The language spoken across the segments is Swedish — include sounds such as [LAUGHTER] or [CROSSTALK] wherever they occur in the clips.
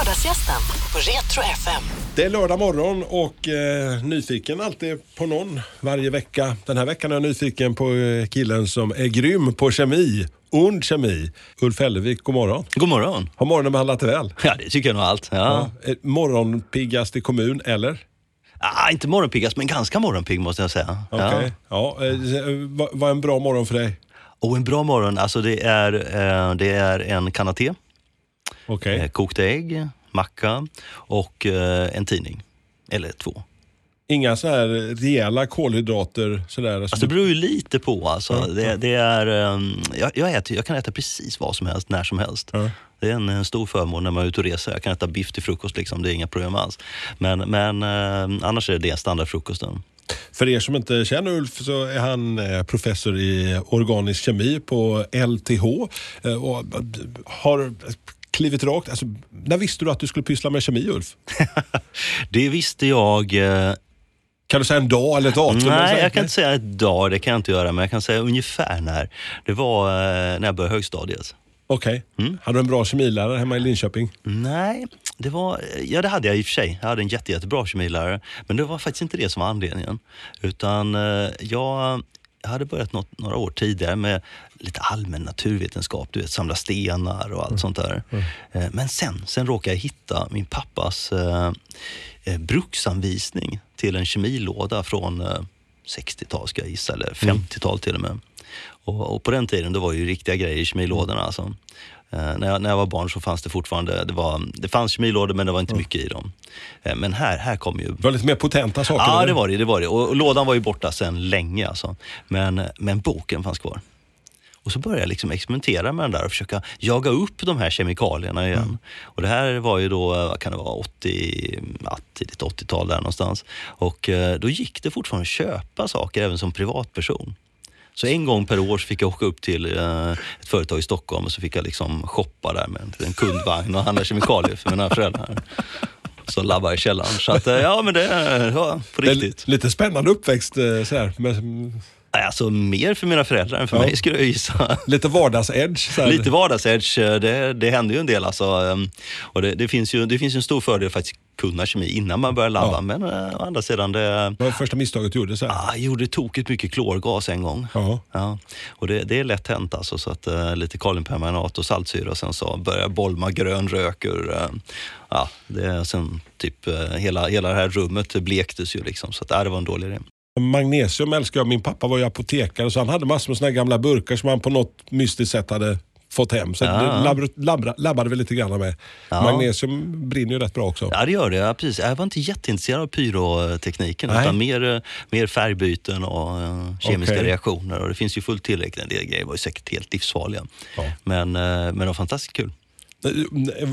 Lördagsgästen på Retro FM. Det är lördag morgon och eh, nyfiken alltid på någon varje vecka. Den här veckan är jag nyfiken på eh, killen som är grym på kemi. Und kemi. Ulf Hellevik, god morgon. God morgon. Har morgonen behandlat dig väl? [LAUGHS] Ja, det tycker jag nog allt. Ja. Ja. Morgonpiggast i kommun, eller? Ah, inte morgonpiggast, men ganska morgonpigg måste jag säga. Okej. Ja. Ja. eh, vad vad är en bra morgon för dig? Och en bra morgon, alltså det är, eh, det är en kanna te, Okej. eh, kokta ägg, macka och eh, en tidning. Eller två. Inga så här rejäla kolhydrater sådär? Alltså det beror ju lite på. Alltså. Det, det är, ehm, jag, jag, äter, jag kan äta precis vad som helst, när som helst. Ja. Det är en, en stor förmån när man är ute och reser. Jag kan äta biff till frukost, liksom. det är inga problem alls. Men, men eh, annars är det standardfrukosten. För er som inte känner Ulf så är han eh, professor i organisk kemi på LTH och har klivit rakt. Alltså, när visste du att du skulle pyssla med kemi Ulf? [LAUGHS] Det visste jag eh, Kan du säga en dag eller ett datum? Nej, jag kan inte säga ett dag, det kan jag inte göra, men jag kan säga ungefär när. Det var eh, när jag började högstadiet. Okej. Mm. Hade du en bra kemilärare hemma i Linköping? Nej, det var, ja det hade jag i och för sig. Jag hade en jätte, jättebra kemilärare. Men det var faktiskt inte det som var anledningen. Utan eh, jag, jag hade börjat något, några år tidigare med lite allmän naturvetenskap, du vet samla stenar och allt sånt där. Eh, Men sen, sen råkade jag hitta min pappas eh, eh, bruksanvisning till en kemilåda från eh, 60-tal ska jag gissa, eller 50-tal till och med. Och, och på den tiden då var ju riktiga grejer i kemilådorna. Alltså. Eh, när, jag, när jag var barn så fanns det fortfarande, det, var, det fanns kemilådor men det var inte mycket i dem. Eh, men här, här kom ju Det var lite mer potenta saker? Ja, eller? det var det. det, var det. Och, och lådan var ju borta sedan länge. Alltså. Men, men boken fanns kvar. Och så började jag liksom experimentera med den där och försöka jaga upp de här kemikalierna igen. Mm. Och det här var ju då, vad kan det vara, 80, ja, tidigt 80-tal där någonstans. Och eh, då gick det fortfarande att köpa saker även som privatperson. Så en gång per år så fick jag åka upp till eh, ett företag i Stockholm och så fick jag liksom shoppa där med en, kundvagn och handla kemikalier för mina föräldrar. Så labbar i källaren. Så att, eh, ja men det ja, på Det är riktigt. lite spännande uppväxt eh. Med, Nej, Alltså mer för mina föräldrar än för Ja. mig skulle jag gissa. [LAUGHS] lite vardagsedge. Lite vardagsedge, det, det händer ju en del alltså. ehm, Och det, det, finns ju, det finns ju en stor fördel att faktiskt kunna kemi innan man börjar labba. Ja. Men eh, å andra sidan, det, Vad var första misstaget du gjorde? Så här. ah, jag gjorde tokigt mycket klorgas en gång. Ja. Ja, och det, det är lätt hänt alltså. Så att, eh, lite kalinpermanat och saltsyra och sen så börjar bolma grön rök ur... eh, ja, det, sen typ eh, hela, hela det här rummet blektes ju liksom. Så att, äh, det var en dålig idé. Magnesium älskar jag. Min pappa var ju apotekare så han hade massor med såna gamla burkar som han på något mystiskt sätt hade fått hem. Så Ja. det labra, labra, labbade vi lite grann med. Ja. Magnesium brinner ju rätt bra också. Ja, det gör det. Ja, precis. Jag var inte jätteintresserad av pyrotekniken Nej. utan mer, mer färgbyten och eh, kemiska Okej. reaktioner. Och det finns ju fullt tillräckligt. En del grejer var ju säkert helt livsfarliga. Ja. Men, eh, men det var fantastiskt kul.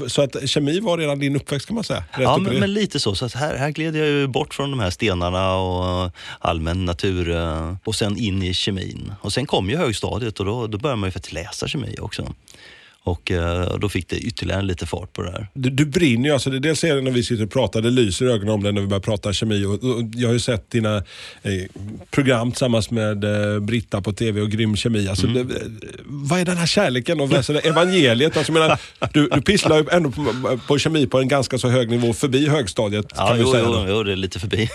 Så att kemi var redan din uppväxt kan man säga? Ja, men, men lite så. så att här, här gled jag ju bort från de här stenarna och allmän natur eh, och sen in i kemin. Och sen kom ju högstadiet och då, då började man ju faktiskt läsa kemi också. Och eh, då fick det ytterligare lite fart på det här. Du, du brinner ju. Alltså det, dels är det när vi sitter och pratar, det lyser i ögonen om det när vi börjar prata kemi. Och, och jag har ju sett dina eh, program tillsammans med eh, Britta på TV och Grym Kemi. Alltså, Mm. det, eh, vad är den här kärleken och evangeliet? Alltså, menar, du, du pisslar ju ändå på, på kemi på en ganska så hög nivå förbi högstadiet. Ja, kan jo, säga jo, jo, det är lite förbi.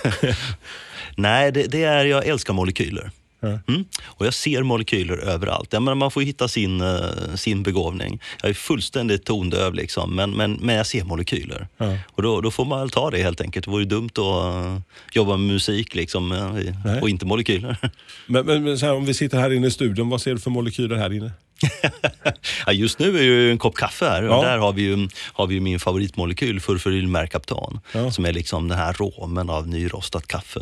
[LAUGHS] Nej, det, det är, jag älskar molekyler. Mm. Och jag ser molekyler överallt. Jag menar, man får hitta sin, eh, sin begåvning. Jag är fullständigt tondöv liksom, men, men, men jag ser molekyler. Ja. Och då, då får man väl ta det helt enkelt. Det vore dumt att eh, jobba med musik liksom, eh, och inte molekyler. [LAUGHS] Men, men, men här, om vi sitter här inne i studion, vad ser du för molekyler här inne? [LAUGHS] ja, just nu är ju en kopp kaffe här Ja. och där har vi ju, har vi min favoritmolekyl, furfurylmerkaptan, Ja. som är liksom den här råmen av nyrostat kaffe.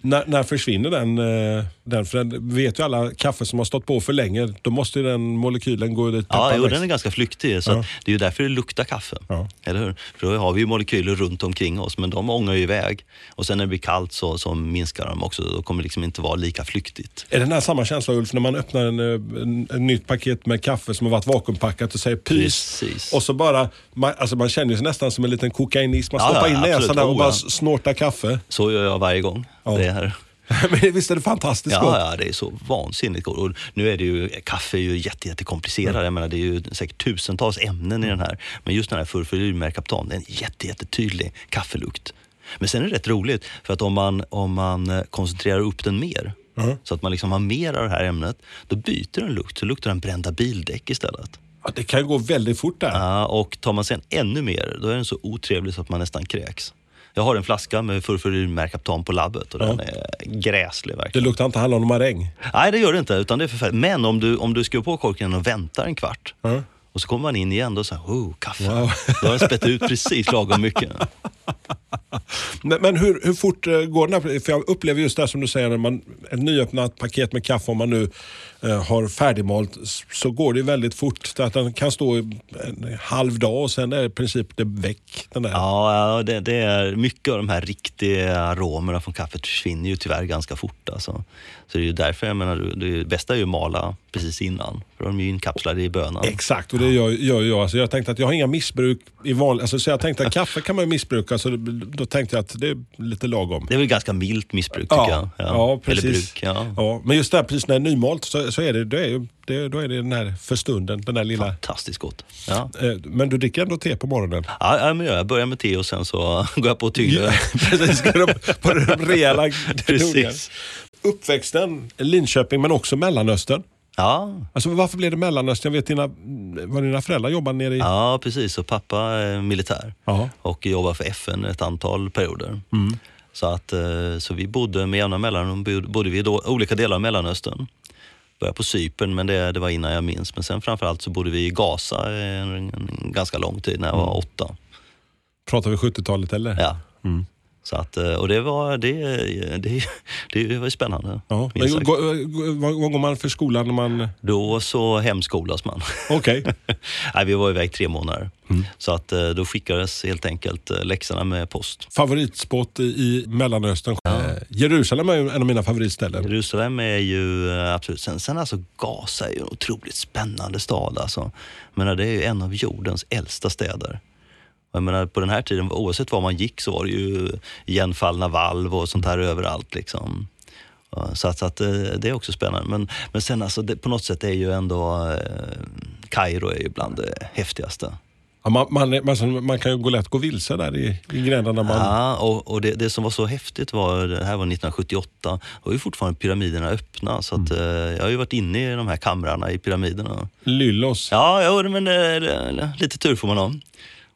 När, när försvinner den, eh, den? För den vet ju alla, kaffe som har stått på för länge, då måste ju den molekylen gå dit. Ja, jo, växer. den är ganska flyktig. Så Ja. det är ju därför det luktar kaffe. Ja. Eller hur? För då har vi ju molekyler runt omkring oss, men de ångar ju iväg. Och sen när det blir kallt så, så minskar de också. Då kommer det liksom inte vara lika flyktigt. Är det den här samma känsla Ulf, när man öppnar en, eh, en, en nytt paket med kaffe som har varit vakuumpackat och säger pys. Precis. Och så bara, man, alltså man känner sig nästan som en liten kokainist. Man stoppar ja, in näsan där och Oh, bara snortar kaffe. Så gör jag varje gång. Ja. Det är [LAUGHS] Men visst är det fantastiskt gott? Ja, ja, det är så vansinnigt gott. Och nu är det ju, kaffe är ju jätte, jättekomplicerat. Mm. Jag menar, det är ju säkert tusentals ämnen i den här. Men just den här furfurylmerkaptan, det är en jätte, jättetydlig kaffelukt. Men sen är det rätt roligt, för att om man, om man eh, koncentrerar upp den mer, Mm. så att man liksom har mer av det här ämnet, då byter den lukt. Så luktar den brända bildäck istället. Ja, det kan gå väldigt fort där. Ja, och tar man sen ännu mer, då är den så otrevlig så att man nästan kräks. Jag har en flaska med furfurylmerkaptan på labbet och den är gräslig Det verkligen. luktar inte hallon och maräng. Nej, det gör det inte. Utan det är förfärligt. Men om du, om du skruvar på korken och väntar en kvart Ja. och så kommer man in igen och så här, oh, kaffe. Wow. Då har den spett ut precis lagom mycket. [LAUGHS] Men, men hur, hur fort eh, går den här? För jag upplever just det som du säger, när man, ett nyöppnat paket med kaffe, om man nu har färdigmalt, så går det väldigt fort. Så att den kan stå en halv dag och sen är i princip det väck. Den där. Ja, ja, det, det är mycket av de här riktiga aromerna från kaffet försvinner ju tyvärr ganska fort. Alltså. Så det är därför jag menar, det, det bästa är ju att mala precis innan. För de är ju inkapslade i bönan. Exakt, och det gör, gör jag. Alltså jag tänkte att jag har inga missbruk i vanlig... Alltså så jag tänkte att kaffe kan man ju missbruka, så det, då tänkte jag att det är lite lagom. Det är väl ganska milt missbruk tycker jag. ja, precis. Eller bruk. Ja. Ja, men just det här precis när det är nymalt så, så är det, det är det, då är det den här för stunden, den där lilla... Fantastiskt gott. Ja. Eh, Men du dricker ändå te på morgonen? Ja, men jag börjar med te och sen så [LAUGHS] går jag på tyngre. [LAUGHS] Precis, på den rejäla Precis. Uppväxten, Linköping men också Mellanöstern. Ja, Alltså varför blev det Mellanöstern? Jag vet dina, var dina föräldrar jobbade nere i... ja, precis. Och pappa är militär Ja. och jobbar för FN ett antal perioder. Så, att, eh, så vi bodde med jämna mellanrum bod- bodde vi i då, olika delar av Mellanöstern. Började på Cypern, men det, det var innan jag minns. Men sen framförallt så bodde vi i Gaza en, en ganska lång tid, när jag var åtta. Pratar vi 70-talet eller? Ja. Så att, eh, och det var, det, det, det var spännande. Ja. Men, gå, vad, vad går man för skolan när man... Då så hemskolas man. Okej. [LAUGHS] Nej, vi var iväg tre månader. Mm. Så att eh, då skickades helt enkelt eh, läxorna med post. Favoritspot i, Mellanöstern? Eh, Jerusalem är en av mina favoritställen. Jerusalem är ju eh, absolut... Sen, sen alltså Gaza är ju en otroligt spännande stad alltså. Menar, det är ju en av jordens äldsta städer. Jag menar, på den här tiden, oavsett var man gick så var det ju igenfallna valv och sånt här överallt. Liksom. Så att, så att eh, det är också spännande. Men, men sen alltså, det, på något sätt är ju ändå eh, Kairo är ju bland det häftigaste. Ja, man, man, alltså, man kan ju gå lätt gå vilse där i, i gränderna. Man, Ja, och, och det, det som var så häftigt var, det här var 1978, då var ju fortfarande pyramiderna öppna. Så att, eh, jag har ju varit inne i de här kamrarna i pyramiderna. Lyllos. Ja, ja men det- lite tur får man ha.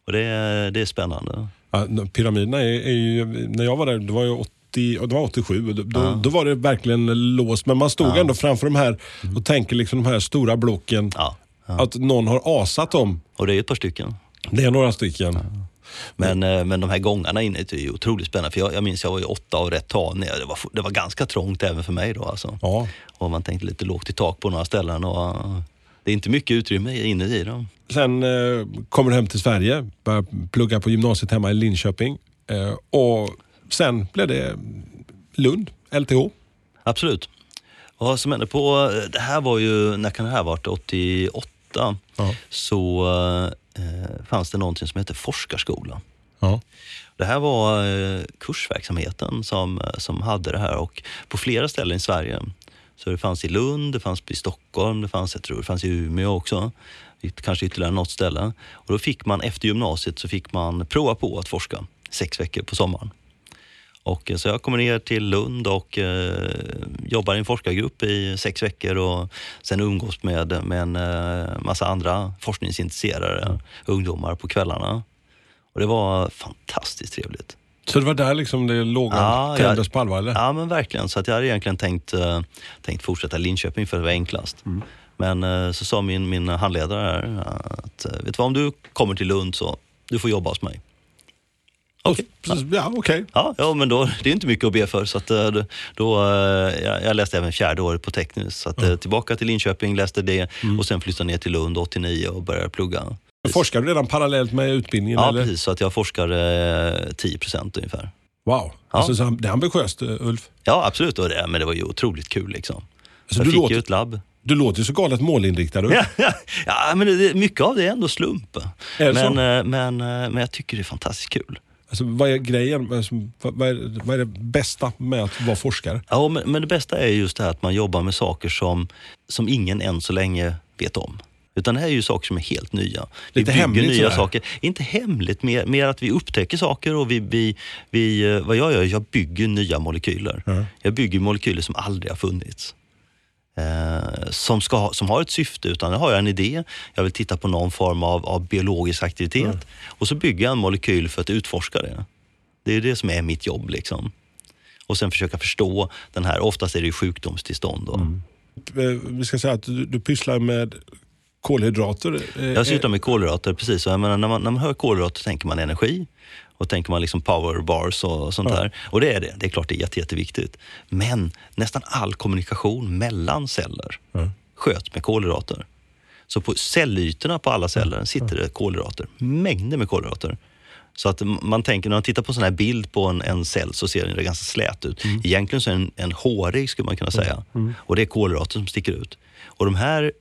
Och det, är- det är spännande. Ja, pyramiderna är, är ju, när jag var där, det var ju 80, och det var 87, och då, då, då var det verkligen låst. Men man stod ändå framför de här och tänker liksom de här stora blocken. Ja, ja. Att någon har asat dem. Och det är ett par stycken. Det är några stycken. Men, eh, men de här gångarna inne är ju otroligt spännande. För jag, jag minns jag var ju åtta och rätt tag ner. Det var, det var ganska trångt även för mig då. Alltså. Ja. Och man tänkte lite lågt i tak på några ställen. Och, det är inte mycket utrymme inne i dem. Sen eh, kommer du hem till Sverige, börjar plugga på gymnasiet hemma i Linköping. Eh, och sen blev det Lund, LTH. Absolut. Och vad som hände på, det här var ju, när kan det här ha varit? 88. Ja. Så eh, fanns det någonting som hette forskarskola. Ja. Det här var eh, kursverksamheten som, som hade det här och på flera ställen i Sverige. Så det fanns i Lund, det fanns i Stockholm, det fanns, jag tror det fanns i Umeå också. Kanske ytterligare något ställe. Och då fick man efter gymnasiet så fick man prova på att forska sex veckor på sommaren. Och, eh, så jag kommer ner till Lund och eh, jobbar i en forskargrupp i sex veckor och sen umgås med, med en eh, massa andra forskningsintresserade ungdomar på kvällarna. Och det var fantastiskt trevligt. Så det var där liksom det låga Ja, tändes på allvar eller? Ja men verkligen. Så att jag hade egentligen tänkt, eh, tänkt fortsätta Linköping för det var enklast. Mm. Men eh, så sa min, min handledare här att, eh, vet du vad, om du kommer till Lund så du får jobba hos mig. Okej. Precis, Ja, okej. Ja, ja, men då, det är inte mycket att be för. Så att, då, jag, läste även fjärde året på tekniskt. Så att, eh, tillbaka till Linköping, läste det och sen flyttade ner till Lund 89 och började plugga. Forskar du redan parallellt med utbildningen? Ja, eller? precis. Så att jag forskar eh, 10 procent ungefär. Wow, alltså, så det är ambitiöst eh, Ulf. Ja, absolut. Och det, men det var ju otroligt kul liksom. Alltså, jag du, fick låter, ju ett labb. du låter ju så galet målinriktad Ulf. Ja, [LAUGHS] ja men det, mycket av det är ändå slump. Är men, eh, men, eh, men jag tycker det är fantastiskt kul. Alltså, vad är grejen? Alltså, vad, är, vad är det bästa med att vara forskare? Ja, men, men det bästa är just det här att man jobbar med saker som, som ingen än så länge vet om. Utan det här är ju saker som är helt nya. Vi Lite bygger hemligt nya sådär. saker. Inte hemligt, mer, mer att vi upptäcker saker och vi, vi, vi, eh, vad jag gör, jag bygger nya molekyler. Ja. Jag bygger molekyler som aldrig har funnits. Eh, som, ska ha, som har ett syfte, utan jag har jag en idé, jag vill titta på någon form av, av biologisk aktivitet och så bygger jag en molekyl för att utforska det. Det är det som är mitt jobb. liksom. Och sen försöka förstå den här, oftast är det ju sjukdomstillstånd. Då. Eh, Vi ska säga att du, du pysslar med kolhydrater. Eh, Jag sysslar med kolhydrater, precis. Jag menar, när, man, när man hör kolhydrater tänker man energi och tänker man liksom power bars och sånt Ja. där. Och det är det. Det är klart det är jätte, jätteviktigt. Men nästan all kommunikation mellan celler Ja. sköts med kolhydrater. Så på cellytorna på alla celler sitter det kolhydrater. Mängder med kolhydrater. Så att man tänker, när man tittar på en sån här bild på en, en cell så ser den ganska slät ut. Egentligen så är den en hårig skulle man kunna säga. Och det är kolhydrater som sticker ut. Och de här,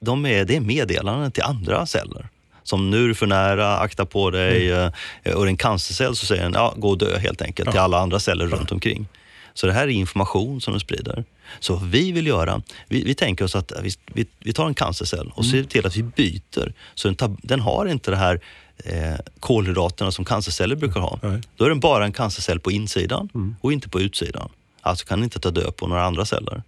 de är, det är meddelanden till andra celler. Som nu är du för nära, akta på dig. eh, Och en cancercell så säger den, ja, gå och dö helt enkelt till alla andra celler runt omkring. Så det här är information som de sprider. Så vad vi vill göra, vi, vi tänker oss att vi, vi, tar en cancercell och ser till att vi byter. Så den, tar, den har inte det här eh, kolhydraterna som cancerceller brukar ha. Nej. Då är den bara en cancercell på insidan och inte på utsidan. Alltså kan den inte ta död på några andra celler.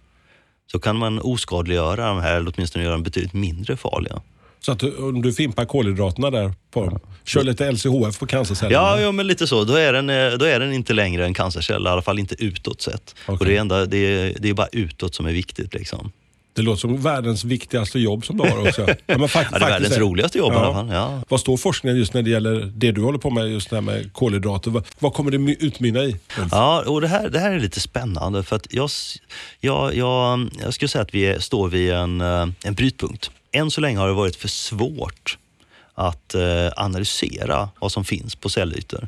Så kan man oskadliggöra de här, eller åtminstone göra dem betydligt mindre farliga. Så att om du fimpar kolhydraterna där på dem. Kör lite LCHF på cancercellerna. Ja, ja, men lite så. Då är, den, eh, då är den inte längre en cancercell, i alla fall inte utåt sett. Okej. Och det, är enda, det, är, det är bara utåt som är viktigt. Liksom. Det låter som världens viktigaste jobb som du har också. [LAUGHS] Ja, men fak- Ja, det är världens är- roligaste jobb Ja. Ja. Vad står forskningen just när det gäller det du håller på med, just det här med kolhydrater? Vad, vad kommer det my- utmynna i? Ja, och det här, det här är lite spännande för att jag, jag, jag, jag skulle säga att vi är, står vid en, eh, en brytpunkt. Än så länge har det varit för svårt att eh, analysera vad som finns på cellytor.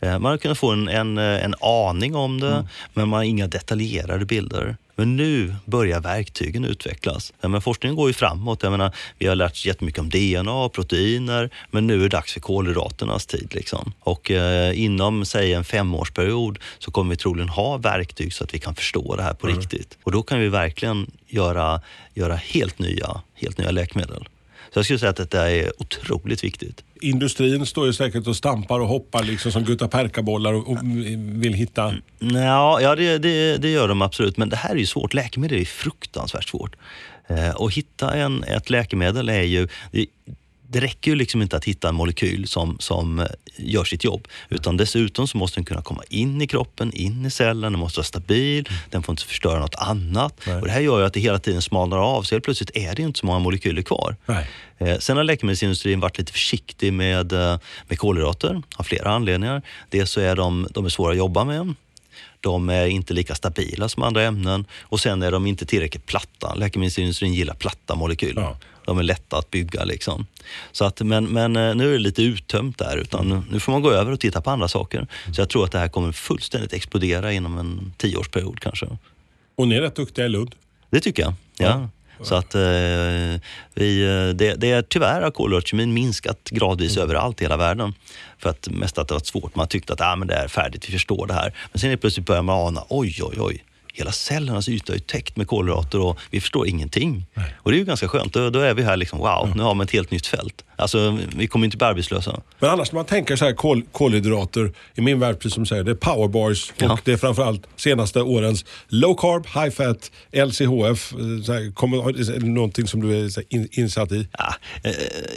Eh, man har kunnat få en, en, en aning om det, men man har inga detaljerade bilder. Men nu börjar verktygen utvecklas. Men forskningen går ju framåt. Jag menar, vi har lärt oss jättemycket om DNA och proteiner, men nu är det dags för kolhydraternas tid. Liksom. Och eh, inom, säg en femårsperiod, så kommer vi troligen ha verktyg så att vi kan förstå det här på riktigt. Och då kan vi verkligen göra, göra helt, nya, helt nya läkemedel. Så jag skulle säga att detta är otroligt viktigt. Industrin står ju säkert och stampar och hoppar liksom som guttaperkabollar och, och vill hitta... Ja, ja det, det, det gör de absolut. Men det här är ju svårt. Läkemedel är fruktansvärt svårt. Eh, och hitta en, ett läkemedel är ju... Det, det räcker ju liksom inte att hitta en molekyl som, som eh, gör sitt jobb. Utan dessutom så måste den kunna komma in i kroppen, in i cellen, den måste vara stabil, den får inte förstöra något annat. Nej. Och det här gör ju att det hela tiden smalnar av, så helt plötsligt är det inte så många molekyler kvar. Nej. Eh, Sen har läkemedelsindustrin varit lite försiktig med, eh, med kolhydrater av flera anledningar. Dels så är de, de är svåra att jobba med. De är inte lika stabila som andra ämnen och sen är de inte tillräckligt platta. Läkemedelsindustrin gillar platta molekyler. Ja. De är lätta att bygga. Liksom. Så att, men, men eh, nu är det lite uttömt där. Utan nu- får man gå över och titta på andra saker. Så jag tror att det här kommer fullständigt explodera inom en tioårsperiod kanske. Och ni är rätt duktiga i Lund. Det tycker jag. Ja. Så att eh, vi, eh, det, det är tyvärr har kolhydratkemin minskat gradvis överallt i hela världen. För att mest att det varit svårt. Man tyckte att ah, men det är färdigt, vi förstår det här. Men sen är plötsligt börjar man ana, oj oj oj. Hela cellernas yta är täckt med kolhydrater och vi förstår ingenting. Och det är ju ganska skönt. Då, då är vi här liksom, wow, nu har vi ett helt nytt fält. Alltså, vi kommer inte bli arbetslösa. Men annars när man tänker så här kol, kolhydrater, i min värld precis som du säger, det är powerbars och Ja. det är framförallt senaste årens low carb, high fat, LCHF. eh, Så här, kommer, någonting som du är här, in, insatt i? Ja, eh,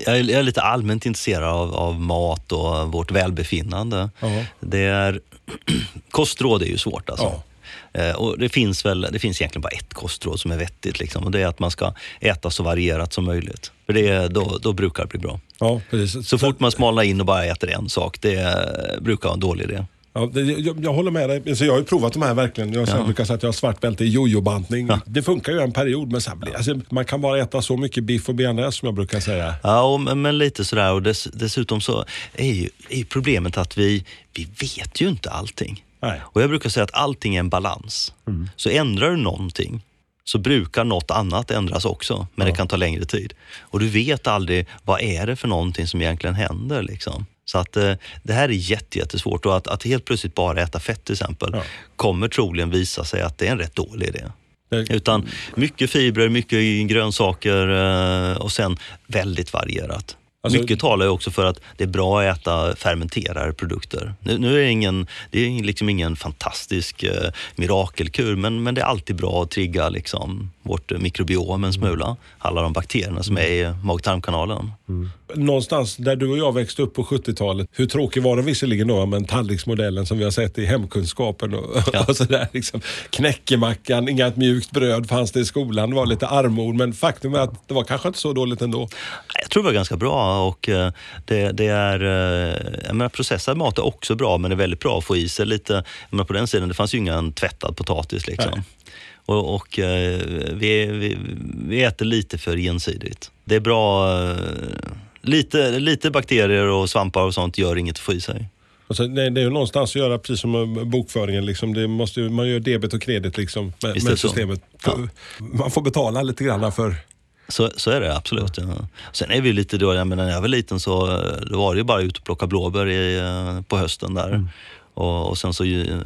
jag, är, jag är lite allmänt intresserad av, av mat och vårt välbefinnande. Ja. Det är, [CLEARS THROAT] kostråd är ju svårt alltså. Ja. Eh, Och det, finns väl, det finns egentligen bara ett kostråd som är vettigt. Liksom, och det är att man ska äta så varierat som möjligt. För det, då, då brukar det bli bra. Ja, precis. Så fort man smalnar in och bara äter en sak, det brukar vara en dålig idé. Ja, det, jag, jag håller med dig. Alltså, jag har ju provat de här verkligen. Jag, Ja. brukar säga att jag har svart bälte i jojobantning. Det funkar ju en period, men sen alltså, man kan bara äta så mycket biff och bearnaise som jag brukar säga. Ja, och, men, lite sådär. Och dess, dessutom så är ju, är problemet att vi, vi vet ju inte allting. Nej. Och jag brukar säga att allting är en balans. Så ändrar du någonting så brukar något annat ändras också, men det kan ta längre tid. Och du vet aldrig vad är det för någonting som egentligen händer. Liksom. Så att eh, det här är jätte, jättesvårt och att, att helt plötsligt bara äta fett till exempel Ja. kommer troligen visa sig att det är en rätt dålig idé. Det- Utan mycket fibrer, mycket grönsaker eh, och sen väldigt varierat. Alltså- mycket talar ju också för att det är bra att äta fermenterade produkter. Nu, nu är det, ingen, det är liksom ingen fantastisk eh, mirakelkur men, men det är alltid bra att trigga liksom, vårt mikrobiom en smula. Alla de bakterierna som är i mag-tarmkanalen. Någonstans där du och jag växte upp på 70-talet, hur tråkig var den visserligen då, men tallriksmodellen som vi har sett i hemkunskapen och, [LAUGHS] Ja. och sådär. Liksom. Knäckemackan, inget mjukt bröd fanns det i skolan, det var lite armod, men faktum är att det var kanske inte så dåligt ändå. Jag tror det var ganska bra och eh, det, det är, eh, jag menar, processad mat är också bra men det är väldigt bra att få i sig lite, menar, på den sidan det fanns ju ingen tvättad potatis liksom. Nej. Och, och eh, vi, vi, vi äter lite för ensidigt. Det är bra, lite, lite bakterier och svampar och sånt gör inget att få i sig. Alltså, det, det är ju någonstans att göra precis som bokföringen. Liksom. Det måste, man gör debet och kredit liksom, med, med systemet. Ja. Man får betala lite grann för... Så, så är det absolut. Ja. Sen är vi lite då, jag menar, när jag var liten så eh, då var det ju bara ut och plocka blåbär i, eh, på hösten där. Och, och sen så ju,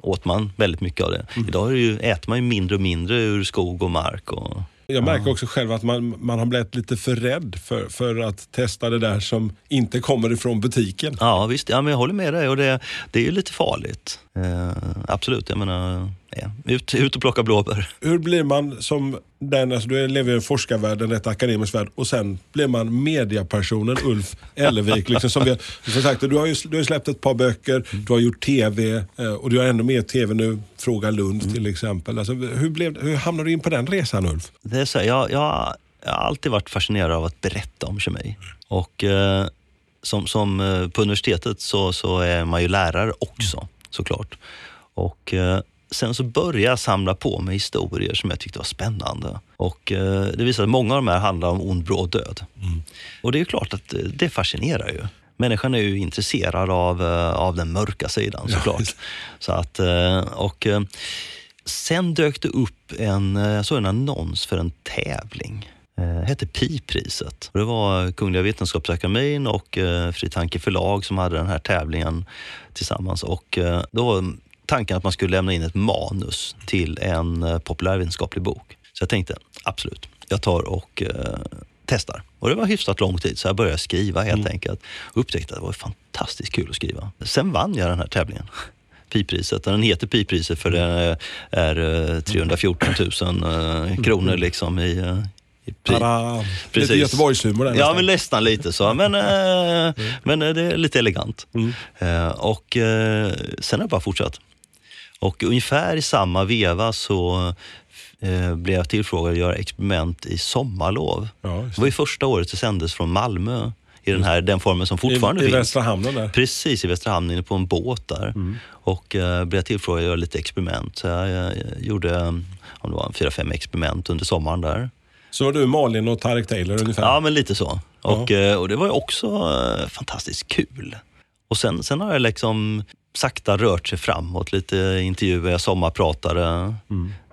åt man väldigt mycket av det. Idag är det ju, äter man ju mindre och mindre ur skog och mark. Och, Jag märker också själv att man, man har blivit lite för rädd för, för att testa det där som inte kommer ifrån butiken. ja visst, ja, men jag håller med dig och det, det är ju lite farligt. Eh, absolut, jag menar, ja, ut, ut och plocka blåbär. Hur blir man som den, alltså du lever i en forskarvärld, en rätt akademisk värld och sen blir man mediapersonen Ulf Ellervik. Liksom, som vi, som sagt, du har ju du har släppt ett par böcker, du har gjort TV eh, och du har ännu mer TV nu, Fråga Lund till exempel. Alltså, hur, blev, hur hamnade du in på den resan Ulf? Det är så jag, jag, jag har alltid varit fascinerad av att berätta om kemi. Och eh, som, som eh, på universitetet så, så är man ju lärare också såklart. Och eh, sen så började jag samla på mig historier som jag tyckte var spännande. Och eh, det visade att många av de här handlar om ond, bråd död. Och det är klart att eh, det fascinerar ju. Människan är ju intresserad av, eh, av den mörka sidan såklart. så att, eh, och, sen dök det upp en, jag såg en annons för en tävling. Hette Pi-priset. Det var Kungliga Vetenskapsakademin och eh, Fri Tanke förlag som hade den här tävlingen tillsammans. Och eh, då var tanken att man skulle lämna in ett manus till en eh, populärvetenskaplig bok. Så jag tänkte, absolut, jag tar och eh, testar. Och det var hyfsat lång tid så jag började skriva helt enkelt. Och upptäckte att det var fantastiskt kul att skriva. Sen vann jag den här tävlingen. [LAUGHS] Pi-priset. Den heter Pi-priset för det är eh, 314 000 eh, kronor liksom i, eh, Pi. Tada! Lite Precis. Göteborgshumor där Ja, nästan. men nästan lite så. Men, eh, men eh, det är lite elegant. Eh, och eh, sen har jag bara fortsatt. Och ungefär i samma veva så eh, blev jag tillfrågad att göra experiment i sommarlov. Ja, just det var ju första året det sändes från Malmö i den, här, den formen som fortfarande I, I finns. Västra hamnen där. Precis, i Västra hamn inne på en båt där. Och eh, blev tillfrågad att göra lite experiment. Så jag, jag, gjorde eh, om det var fyra, fem experiment under sommaren där. Så var du Malin och Tarek Taylor ungefär? Ja, men lite så. Och, eh, och det var också eh, fantastiskt kul. Och sen, sen har jag liksom sakta rört sig framåt. Lite intervjuer, jag sommarpratade.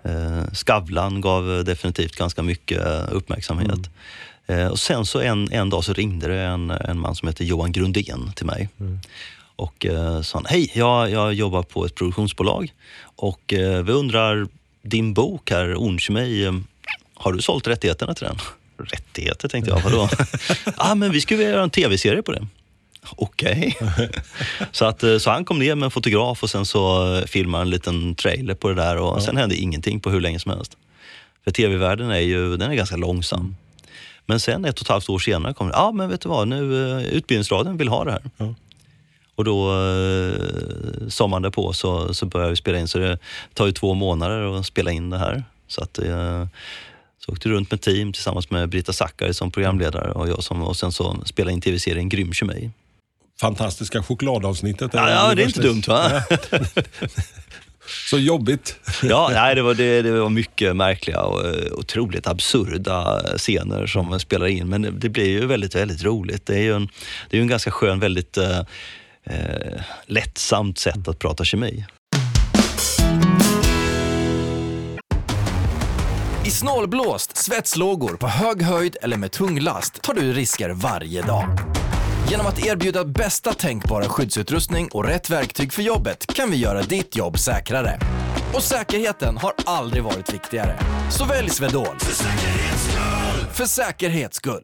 Eh, Skavlan gav definitivt ganska mycket uppmärksamhet. Eh, och sen så en, en dag så ringde det en, en man som heter Johan Grundén till mig. Och eh, sa han, hej, jag, jag jobbar på ett produktionsbolag och vi undrar, din bok här, eh, har du sålt rättigheterna till den? Rättigheter tänkte jag, vadå? [LAUGHS] Ah, men vi skulle vilja göra en tv-serie på det. Okej. [LAUGHS] så, att, eh, så han kom ner med en fotograf och sen så eh, filmade en liten trailer på det där och sen hände ingenting på hur länge som helst. För tv-världen är ju den är ganska långsam. Men sen ett och ett halvt år senare kom det, ja ah, men vet du vad, nu uh, Utbildningsradion vill ha det här. Ja. Och då eh, sommaren därpå så, så började vi spela in, så det tar ju två månader att spela in det här. Så att eh, så åkte runt med team tillsammans med Britta Zackari som programledare och jag som, och sen så spelade in tv-serien Grym kemi. Fantastiska chokladavsnittet. Ja, ja, det är inte dumt va? [LAUGHS] Så jobbigt. Ja, nej, det, var, det, det var mycket märkliga och eh, otroligt absurda scener som spelar in. Men det, det blir ju väldigt, väldigt roligt. Det är ju en, det är en ganska skön, väldigt eh, eh, lättsamt sätt att prata kemi. I snålblåst, svetslågor, på hög höjd eller med tung last tar du risker varje dag. Genom att erbjuda bästa tänkbara skyddsutrustning och rätt verktyg för jobbet kan vi göra ditt jobb säkrare. Och säkerheten har aldrig varit viktigare. Så välj Swedol. För säkerhets skull! För säkerhets skull.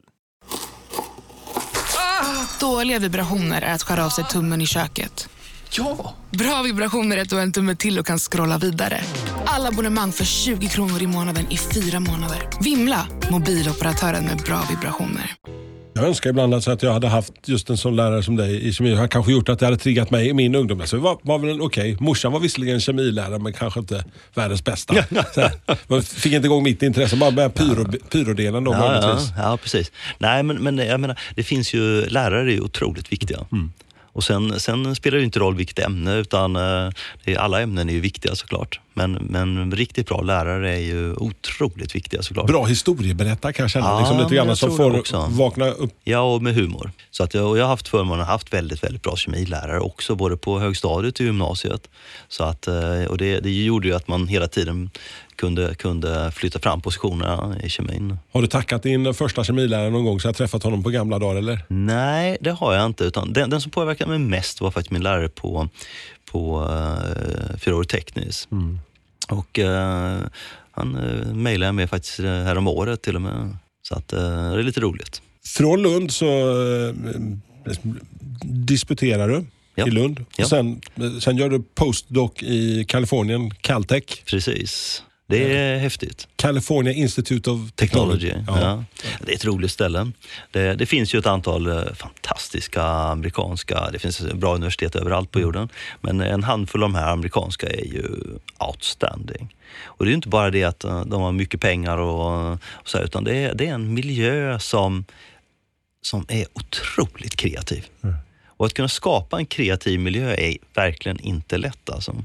Dåliga vibrationer är att skära av sig tummen i köket. Ja! Bra vibrationer är att du har en tumme till och kan scrolla vidare. Alla abonnemang för 20 kronor i månaden i fyra månader. Vimla! Mobiloperatören med bra vibrationer. Jag önskar ibland alltså att jag hade haft just en sån lärare som dig i kemi. Det har kanske gjort att det hade triggat mig i min ungdom. Alltså, det var, var väl okej. Okay. Morsan var visserligen kemilärare men kanske inte världens bästa. Man fick inte igång mitt intresse, bara med pyro, pyrodelen då ja, ja, ja, precis. Nej men, men jag menar, det finns ju, lärare är ju otroligt viktiga. Mm. Och sen, sen, spelar det inte roll vilket ämne utan eh, det, alla ämnen är ju viktiga såklart. Men, men riktigt bra lärare är ju otroligt viktiga såklart. Bra historieberättare kan jag känna. Ja, liksom lite grann som får vakna upp. Ja, och med humor. Så att jag, och jag har haft förmånen att ha haft väldigt, väldigt bra kemilärare också, både på högstadiet och gymnasiet. Så att, eh, och det, det gjorde ju att man hela tiden kunde, kunde flytta fram positionerna i kemin. Har du tackat din första kemilärare någon gång så jag träffat honom på gamla dagar eller? Nej, det har jag inte. Utan den, den som påverkade mig mest var faktiskt min lärare på, på uh, fyraårig teknisk. Mm. Och uh, han uh, mejlade jag med faktiskt här om året till och med. Så att, uh, det är lite roligt. Från Lund så disputerar du ja. i Lund. Ja. Och sen, sen gör du postdoc i Kalifornien, Caltech. Precis. Det är mm. häftigt. California Institute of Technology. Technology ja. ja. Det är ett roligt ställe. Det, det, finns ju ett antal eh, fantastiska amerikanska, det finns bra universitet överallt på mm. jorden, men en handfull av de här amerikanska är ju outstanding. Och det är ju inte bara det att eh, de har mycket pengar och, och så, utan det är, det är en miljö som, som är otroligt kreativ. Mm. Och att kunna skapa en kreativ miljö är verkligen inte lätt alltså.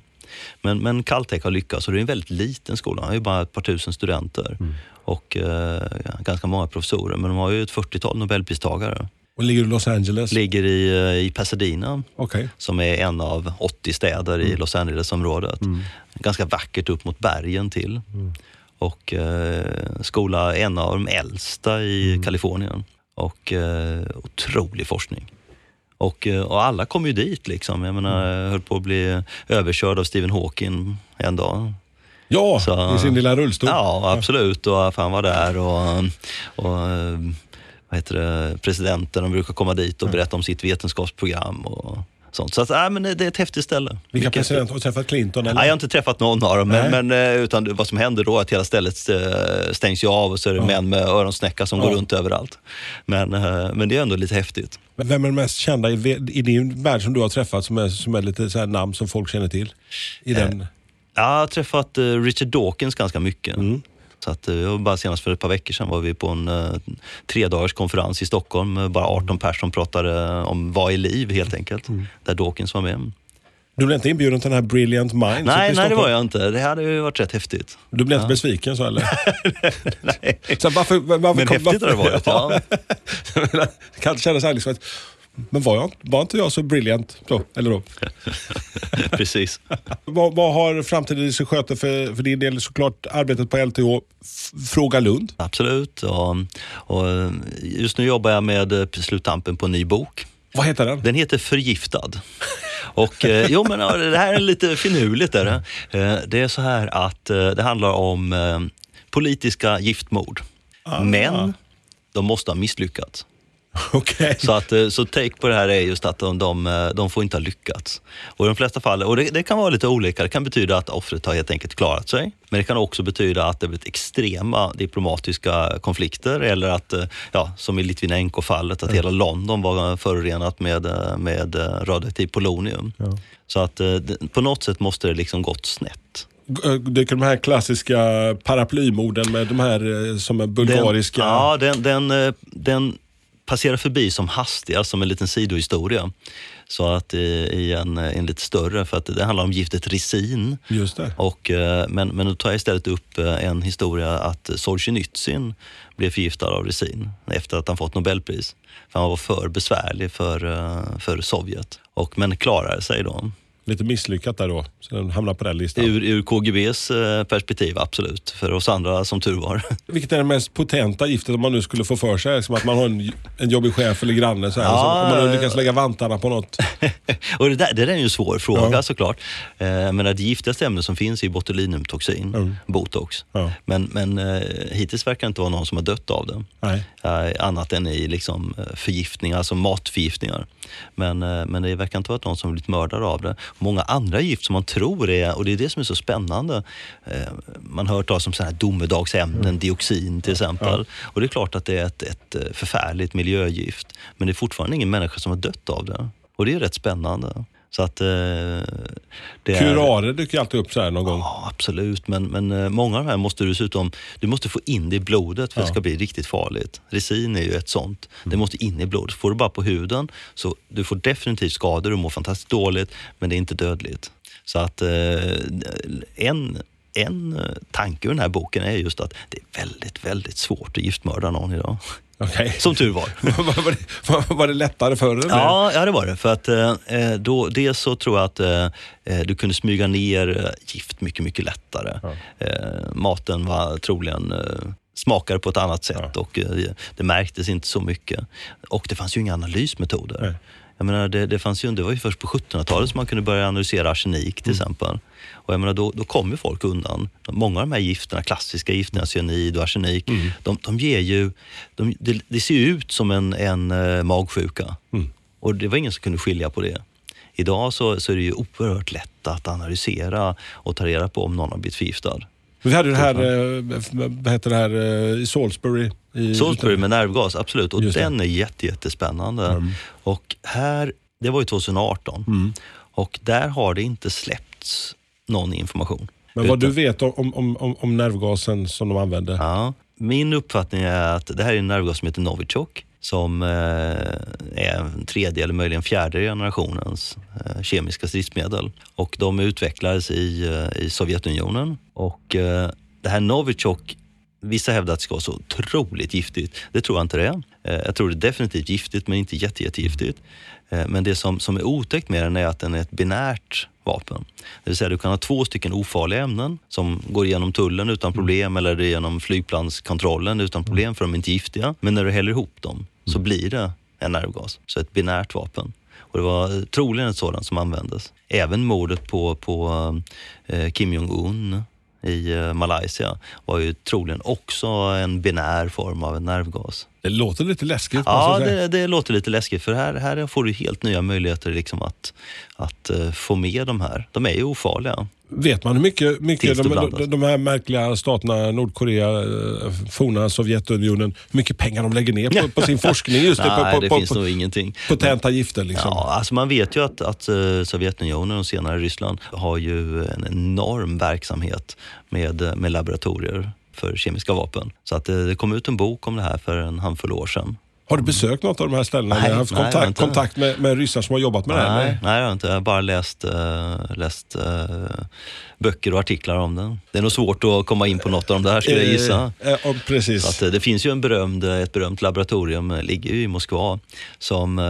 Men, men Caltech har lyckats och det är en väldigt liten skola. De har ju bara ett par tusen studenter mm. och eh, ganska många professorer. Men de har ju ett 40-tal nobelpristagare. Och ligger i Los Angeles? Ligger i, eh, i Pasadena, okay. som är en av 80 städer mm. i Los Angeles-området. Mm. Ganska vackert upp mot bergen till. Mm. Och eh, skola en av de äldsta i mm. Kalifornien. Och eh, otrolig forskning. Och, eh, och alla kom ju dit liksom. Jag menar, jag höll på att bli överkörd av Stephen Hawking en dag. Ja, så, i sin lilla rullstol. Ja, absolut. Och han var där och, och vad heter det, presidenten, de brukar komma dit och berätta om sitt vetenskapsprogram. Och, sånt. Så att, äh, men det är ett häftigt ställe. Vilka presidenter? Har du träffat Clinton? Eller? Nej, jag har inte träffat någon av dem. Men, men, eh, utan vad som händer då är att hela stället eh, stängs ju av och så är det ja. män med öronsnäcka som ja. går runt överallt. Men, eh, men det är ändå lite häftigt. Men vem är den mest kända i, i din värld som du har träffat som är, som är lite så namn som folk känner till? I den... Jag har träffat Richard Dawkins ganska mycket. Mm. Så att, eh, bara senast för ett par veckor sedan var vi på en uh, tre dagars konferens i Stockholm. med Bara 18 personer som pratade om vad är liv helt enkelt. Mm. Där Dawkins var med. Du blev inte inbjuden till den här Brilliant Minds? Nej, nej det var jag inte. Det hade ju varit rätt häftigt. Du blev ja. inte besviken så eller? [LAUGHS] nej. Så varför, varför, Men häftigt har det varit, ja. det [LAUGHS] kan kännas liksom att men var, jag, var inte jag så brilliant då? Eller då? [LAUGHS] Precis. vad, vad har framtiden i sig sköter för, för din del? Såklart arbetet på LTH. Fråga Lund. Absolut. Och, och just nu jobbar jag med eh, sluttampen på en ny bok. Vad heter den? Den heter Förgiftad. Och eh, jo, men det här är lite finurligt. Där. Eh, det är så här att eh, det handlar om eh, politiska giftmord. Ah. Men de måste ha misslyckats. [LAUGHS] Okay. Så, att, eh, så take på det här är just att de, de, eh, de får inte ha lyckats. Och i de flesta fall, och det, det, kan vara lite olika, det kan betyda att offret har helt enkelt klarat sig. Men det kan också betyda att det blivit extrema diplomatiska konflikter eller att, eh, ja, som i Litvinenko-fallet, att mm. hela London var förorenat med, med radioaktivt polonium. Ja. Så att på något sätt måste det liksom gått snett dyker de här klassiska paraplymorden med de här som är bulgariska? Den, ja, den, den, den passerar förbi som hastigast, som en liten sidohistoria. Så att i en, en lite större, för att det handlar om giftet resin. Just det. Och, eh, men, men då tar jag istället upp eh, en historia att Solzhenitsyn blev förgiftad av resin efter att han fått Nobelpris. För han var för besvärlig för, eh, för Sovjet. Och, men klarade sig då. Lite misslyckat där då. Så den hamnar på den listan. Ur, ur KGBs eh, perspektiv, absolut. För oss andra, som tur var. [LAUGHS] Vilket är det mest potenta giftet om man nu skulle få för sig? Som att man har en, en jobbig chef eller granne. Så här, Ja, så om man nu eh, lyckas lägga vantarna på något. [LAUGHS] och det, där, det där är ju en svår fråga Ja. såklart. Eh, men det giftigaste ämnet som finns är botulinumtoxin, Mm. botox. Ja. Men, men eh, hittills verkar det inte vara någon som har dött av det. Nej. Eh, annat än i liksom, eh, förgiftningar, alltså matförgiftningar. Men, eh, men det verkar inte vara någon som blivit mördad av det. Många andra gift som man tror är, och det är det som är så spännande, eh, man har hört talas om sådana här domedagsämnen, dioxin till exempel. Och det är klart att det är ett, ett eh, förfärligt miljögift. Men det är fortfarande ingen människa som har dött av det. Och det är rätt spännande. Så att, eh, det är- Curare dyker alltid upp så här någon gång. Ja, absolut. Men, men eh, många av de här måste du dessutom du måste få in det i blodet för att det ska bli riktigt farligt. Resin är ju ett sånt. Det måste in i blodet. Får du bara på huden så du får definitivt skador, du mår fantastiskt dåligt, men det är inte dödligt. Så att eh, en, en tanke med den här boken är just att det är väldigt, väldigt svårt att giftmörda någon idag. Okej. Som tur var. [LAUGHS] var, det, var, det lättare förr? eller? Ja, ja, det var det. För att eh, eh, då, dels så tror jag att eh, eh, du kunde smyga ner eh, gift mycket, mycket lättare. Eh, maten var troligen eh, smakade på ett annat sätt och eh, det märktes inte så mycket. Och det fanns ju inga analysmetoder. Nej. Jag menar, det, det, fanns ju, det var ju först på 1700-talet som man kunde börja analysera arsenik till exempel. Och jag menar, då, då kom ju folk undan. Många av de här gifterna, klassiska gifterna, cyanid och arsenik, de, de ger ju... De, det, det ser ju ut som en, en eh, magsjuka. Och det var ingen som kunde skilja på det. Idag så, så är det ju oerhört lätt att analysera och ta reda på om någon har blivit förgiftad. Vi hade det här, eh, vad heter det här eh, i Salisbury. I, Salisbury med nervgas, absolut. Och den är jätte, jättespännande. Och här, det var ju 2018. Och där har det inte släppts någon information. Men vad Utan- du vet om, om, om, om nervgasen som de använde? Ja, min uppfattning är att det här är en nervgas som heter Novichok som eh, är tredje eller möjligen fjärde generationens eh, kemiska stridsmedel. Och de utvecklades i, eh, i Sovjetunionen. Och det här Novichok, vissa hävdar att det ska vara så otroligt giftigt. Det tror jag inte det är. Jag tror det är definitivt giftigt men inte jätte, jättegiftigt. Men det som, som är otäckt med den är att den är ett binärt vapen. Det vill säga du kan ha två stycken ofarliga ämnen som går igenom tullen utan problem eller genom flygplanskontrollen utan problem för de är inte giftiga. Men när du häller ihop dem så blir det en nervgas. Så ett binärt vapen. Och det var eh, troligen ett sådant som användes. Även mordet på, på eh, Kim Jong-Un i eh, Malaysia var ju troligen också en binär form av en nervgas. Det låter lite läskigt. Ja, det, det låter lite läskigt för här, här får du helt nya möjligheter liksom att, att eh, få med de här. De är ju ofarliga. Vet man hur mycket, mycket det de, de, de här märkliga staterna, Nordkorea, eh, forna Sovjetunionen, hur mycket pengar de lägger ner på, på sin [LAUGHS] forskning just det, Nej, på, det på, finns på, nog ingenting. potenta gifter? Liksom. Ja, alltså man vet ju att, att eh, Sovjetunionen och senare Ryssland har ju en enorm verksamhet med, med laboratorier för kemiska vapen. Så att eh, det kom ut en bok om det här för en handfull år sedan. Har du besökt något av de här ställena? Nej, Eller haft nej, jag har kontakt, inte. kontakt med, med ryssar som har jobbat med det här? Nej, nej, jag har inte. Jag har bara läst, eh, läst eh, böcker och artiklar om den. Det är nog svårt att komma in på något av de där skulle jag gissa. Eh, eh, ja, precis. Att, eh, det finns ju en berömd, ett berömt laboratorium, eh, ligger ju i Moskva, som, eh,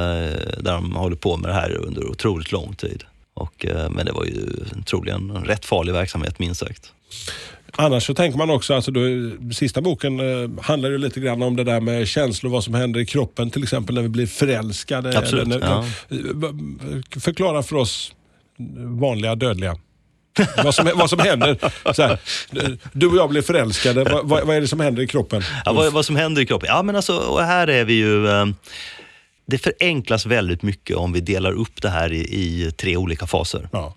där de håller på med det här under otroligt lång tid. Och, eh, men det var ju troligen en rätt farlig verksamhet minst sagt. Annars så tänker man också, alltså då, sista boken eh, handlar ju lite grann om det där med känslor, vad som händer i kroppen till exempel när vi blir förälskade. Absolut, när, ja. Förklara för oss vanliga dödliga. vad, som, vad som händer. Här, du och jag blir förälskade, vad, vad, vad är det som händer i kroppen? Ja, vad, vad som händer i kroppen? Ja, men alltså, här är vi ju... Eh, det förenklas väldigt mycket om vi delar upp det här i, i tre olika faser. Ja.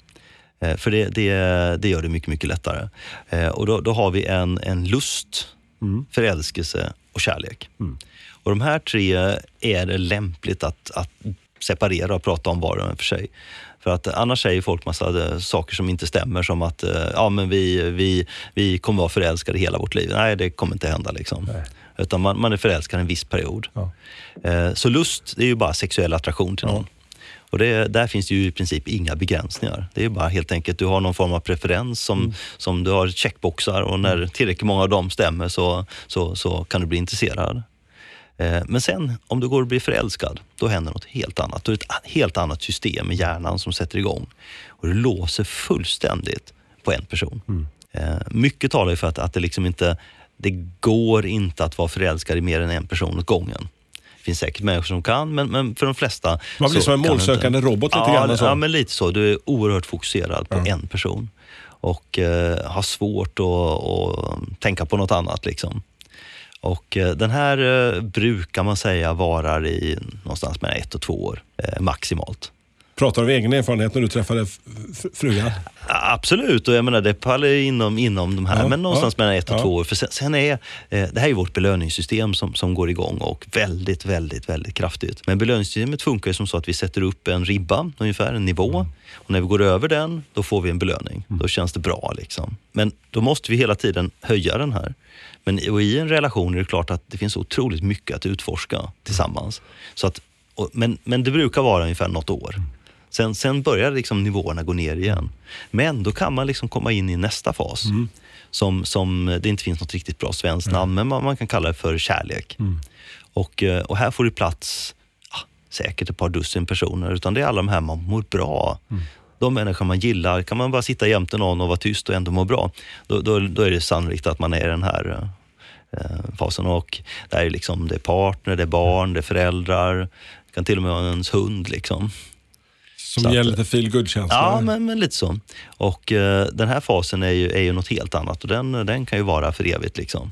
Eh, För det, det, det gör det mycket, mycket lättare. Eh, Och då, då har vi en, en lust, förälskelse och kärlek. Och de här tre är det lämpligt att, att separera och prata om var och en för sig. För att annars säger folk massa eh, saker som inte stämmer som att ja, men vi, vi, vi kommer vara förälskade hela vårt liv. Nej, det kommer inte hända. Liksom. Utan man, man är förälskad en viss period. Ja. Så lust, det är ju bara sexuell attraktion till någon. Och det, där finns det ju i princip inga begränsningar. Det är bara helt enkelt, du har någon form av preferens som, som du har checkboxar och när tillräckligt många av dem stämmer så, så, så kan du bli intresserad. Eh, Men sen om du går och blir förälskad, då händer något helt annat. Då är det ett helt annat system i hjärnan som sätter igång. Och det låser fullständigt på en person. Eh, Mycket talar för att, att det liksom inte, det går inte att vara förälskad i mer än en person åt gången. Finns säkert människor som kan, men, men för de flesta Man blir så som en målsökande robot lite ja, grann. så. Ja, men lite så. Du är oerhört fokuserad på en person och eh, har svårt att, att tänka på något annat. Liksom. Och eh, den här eh, brukar man säga varar i någonstans mellan ett och två år eh, maximalt. Pratar du av egen erfarenhet när du träffade frugan? Absolut, och jag menar det faller inom, inom de här, Ja, men någonstans ja, mellan ett och ja. två år. För sen, sen är, eh, det här är vårt belöningssystem som, som går igång och väldigt, väldigt, väldigt kraftigt. Men belöningssystemet funkar som så att vi sätter upp en ribba, ungefär en nivå. Mm. Och när vi går över den, då får vi en belöning. Då känns det bra. liksom. Men då måste vi hela tiden höja den här. Men och i en relation är det klart att det finns otroligt mycket att utforska tillsammans. Så att, och, men, men det brukar vara ungefär något år. Sen, sen börjar liksom nivåerna gå ner igen. Men då kan man liksom komma in i nästa fas. Som, som det inte finns något riktigt bra svenskt namn, men man, man kan kalla det för kärlek. Och, eh, och här får det plats ja, säkert ett par dussin personer, utan det är alla de här man mår bra. De människor man gillar, kan man bara sitta jämte någon och vara tyst och ändå må bra, då, då, då är det sannolikt att man är i den här eh, fasen. Och där är liksom, det är partner, det är barn, det är föräldrar, det kan till och med vara ens hund. Liksom. Som Så att- ger lite feel good-känsla. Ja, men, men lite så. Och eh, den här fasen är ju, är ju något helt annat och den, den kan ju vara för evigt. Liksom.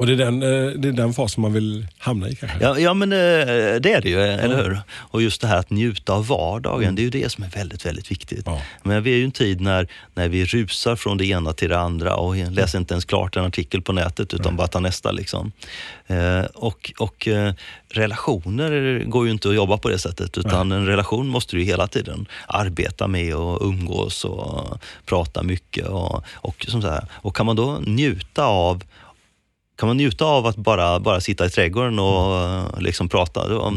Och det är, den, eh, det är den fasen man vill hamna i kanske? Ja, ja men eh, det är det ju, eller hur? Och just det här att njuta av vardagen, det är ju det som är väldigt, väldigt viktigt. Ja. Men vi är ju en tid när, när vi rusar från det ena till det andra och läser inte ens klart en artikel på nätet utan bara tar nästa. Liksom. Eh, och och eh, relationer går ju inte att jobba på det sättet utan en relation måste du hela tiden arbeta med och umgås och prata mycket. Och, och, som så här, och kan man då njuta av kan man njuta av att bara, bara sitta i trädgården och eh, liksom prata, då,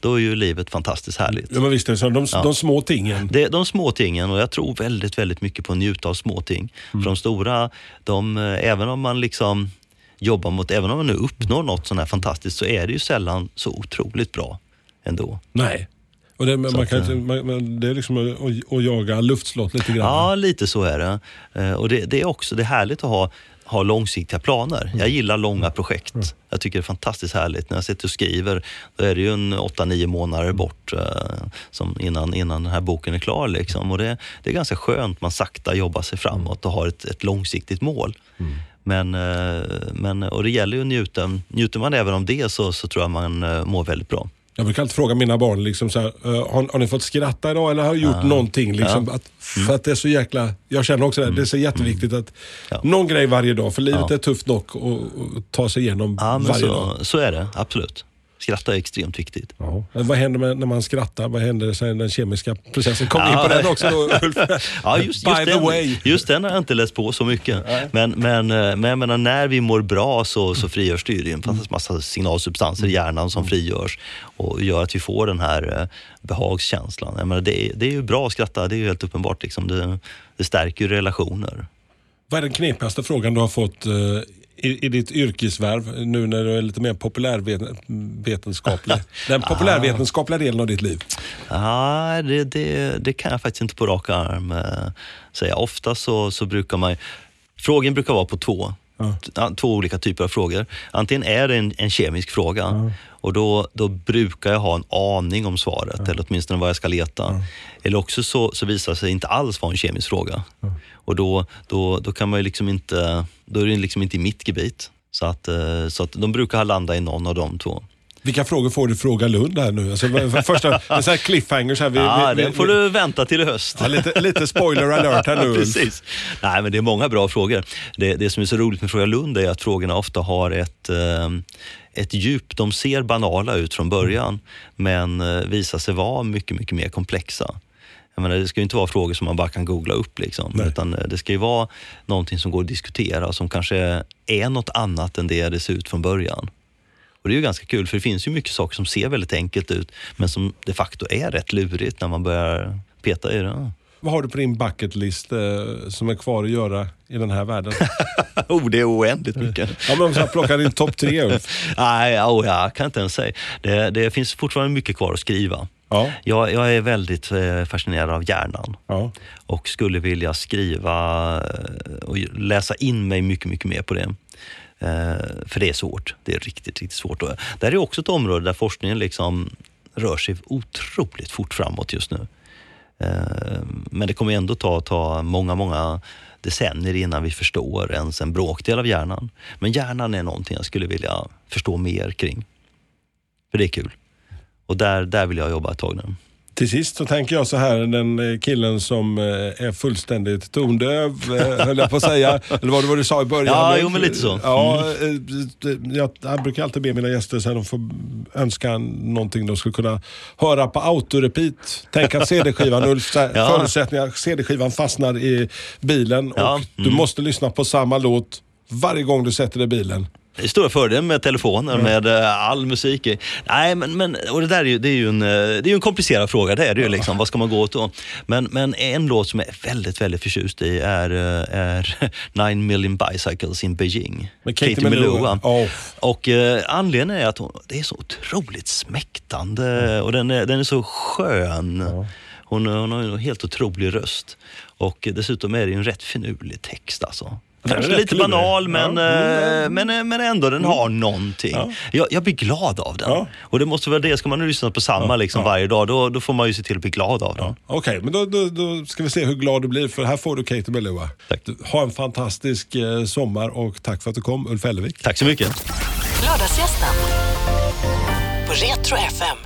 då är ju livet fantastiskt härligt. Ja, men visst är det så. De, Ja. de små tingen. Det de små tingen och jag tror väldigt, väldigt mycket på att njuta av små ting. För de stora, de, eh, även om man liksom jobbar mot, även om man nu uppnår något sånt här fantastiskt så är det ju sällan så otroligt bra ändå. Nej. Och det, man kan, att, man, man, det är liksom att, att jaga luftslott lite grann. Ja, lite så är det. Eh, Och det, det är också det är härligt att ha, ha långsiktiga planer. Jag gillar långa projekt. Jag tycker det är fantastiskt härligt. När jag sitter och skriver, då är det ju en 8-9 månader bort eh, som innan, innan den här boken är klar. Liksom. Och det, det är ganska skönt, man sakta jobbar sig framåt och har ett, ett långsiktigt mål. Men, eh, men, och det gäller ju att njuta. Njuter man även av det så, så tror jag man eh, mår väldigt bra. Jag brukar alltid fråga mina barn, liksom så här, eh, har, har ni fått skratta idag eller har gjort någonting? Liksom, att, för att det är så jäkla, jag känner också det, det är så jätteviktigt att Ja. någon grej varje dag, för livet Ja. är tufft nog att ta sig igenom Ja, varje dag. så, så är det, absolut. Skratta är extremt viktigt. Ja. Vad händer med, när man skrattar? Vad händer sen den kemiska processen? Kom in Ja. på den också då [LAUGHS] Ulf. Ja, just, By just, the den, way. just den har jag inte läst på så mycket. Men, men, eh, men menar, när vi mår bra så, så frigörs det ju. Det är en fantastisk massa signalsubstanser i hjärnan som frigörs och gör att vi får den här eh, behagskänslan. Jag menar, det, är, det är ju bra att skratta, det är ju helt uppenbart. Liksom. Det, det stärker ju relationer. Vad är den knepigaste frågan du har fått eh, i, i ditt yrkesvärv nu när du är lite mer populärvetenskaplig? [LAUGHS] Den populärvetenskapliga delen av ditt liv. Ja, det, det, det kan jag faktiskt inte på rak arm eh, säga. Ofta så, så brukar man... Frågan brukar vara på två. Ja. Ja, Två olika typer av frågor. Antingen är det en, en kemisk fråga och då, då brukar jag ha en aning om svaret, eller åtminstone vad jag ska leta. Eller också så, så visar det sig inte alls vara en kemisk fråga. Och då, då, då kan man ju liksom inte, då är det liksom inte i mitt gebit. Så att, eh, så att de brukar landa i någon av de två. Vilka frågor får du fråga Lund här nu? Alltså, första, en sån här cliffhanger. Så här, vi, Ja, vi, vi, får du vänta till i höst. Ja, lite, lite spoiler alert här [LAUGHS] nu. Precis. Nej, men det är många bra frågor. Det, det som är så roligt med Fråga Lund är att frågorna ofta har ett, eh, ett djup. De ser banala ut från början, men eh, visar sig vara mycket, mycket mer komplexa. Jag menar, det ska ju inte vara frågor som man bara kan googla upp, liksom, Nej. utan eh, det ska ju vara någonting som går att diskutera, som kanske är något annat än det det ser ut från början. Och det är ju ganska kul, för det finns ju mycket saker som ser väldigt enkelt ut, men som de facto är rätt lurigt när man börjar peta i det. Vad har du på din bucket list eh, som är kvar att göra i den här världen? [LAUGHS] oh, det är oändligt mycket. ja, men om jag plockar din topp tre Ulf. [LAUGHS] Nej, oh, jag kan inte ens säga. Det, det finns fortfarande mycket kvar att skriva. Ja. Jag, jag är väldigt eh, fascinerad av hjärnan Ja. och skulle vilja skriva eh, och läsa in mig mycket, mycket mer på det. Eh, För det är svårt. Det är riktigt, riktigt svårt. Och Det här är också ett område där forskningen liksom rör sig otroligt fort framåt just nu. Eh, Men det kommer ändå ta, ta många, många decennier innan vi förstår ens en bråkdel av hjärnan. Men hjärnan är någonting jag skulle vilja förstå mer kring. För det är kul. Och där, där vill jag jobba ett tag nu. Till sist så tänker jag så här, den eh, killen som eh, är fullständigt tondöv, eh, höll jag på att säga. [LAUGHS] Eller vad det var du sa i början. Ja, jo, men lite så. Ja, eh, jag, jag brukar alltid be mina gäster så här, de får önska någonting de skulle kunna höra på autorepeat. Tänk att CD-skivan, Ulf, [LAUGHS] Ja. förutsättningar, CD-skivan fastnar i bilen och Ja, du mm. måste lyssna på samma låt varje gång du sätter dig i bilen. Det är stora fördelen med telefonen, med eh, all musik. Nej, men, men och det där är ju, det är ju en, eh, det är en komplicerad fråga. Det är det ju liksom. Vad ska man gå åt då? Men, men en låt som jag är väldigt, väldigt förtjust i är, eh, är [LAUGHS] Nine Million Bicycles in Beijing. Med Katie Melua. Oh. Och eh, anledningen är att hon, det är så otroligt smäktande och den är, den är så skön. Hon, hon har en helt otrolig röst. Och dessutom är det en rätt finurlig text alltså. Kanske lite klurig. banal men, Ja. Mm. eh, men, eh, men ändå den har någonting. Ja. Jag, jag blir glad av den. Ja. Och det måste vara det, ska man nu lyssna på samma liksom varje dag då, då får man ju se till att bli glad av den. Okej, men då, då, då ska vi se hur glad du blir för här får du Katie Melua. Ha en fantastisk eh, sommar och tack för att du kom Ulf Hellevik. Tack så mycket. Lördagsgästen på Retro FM.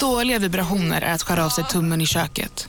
Dåliga vibrationer är att skära av sig tummen i köket.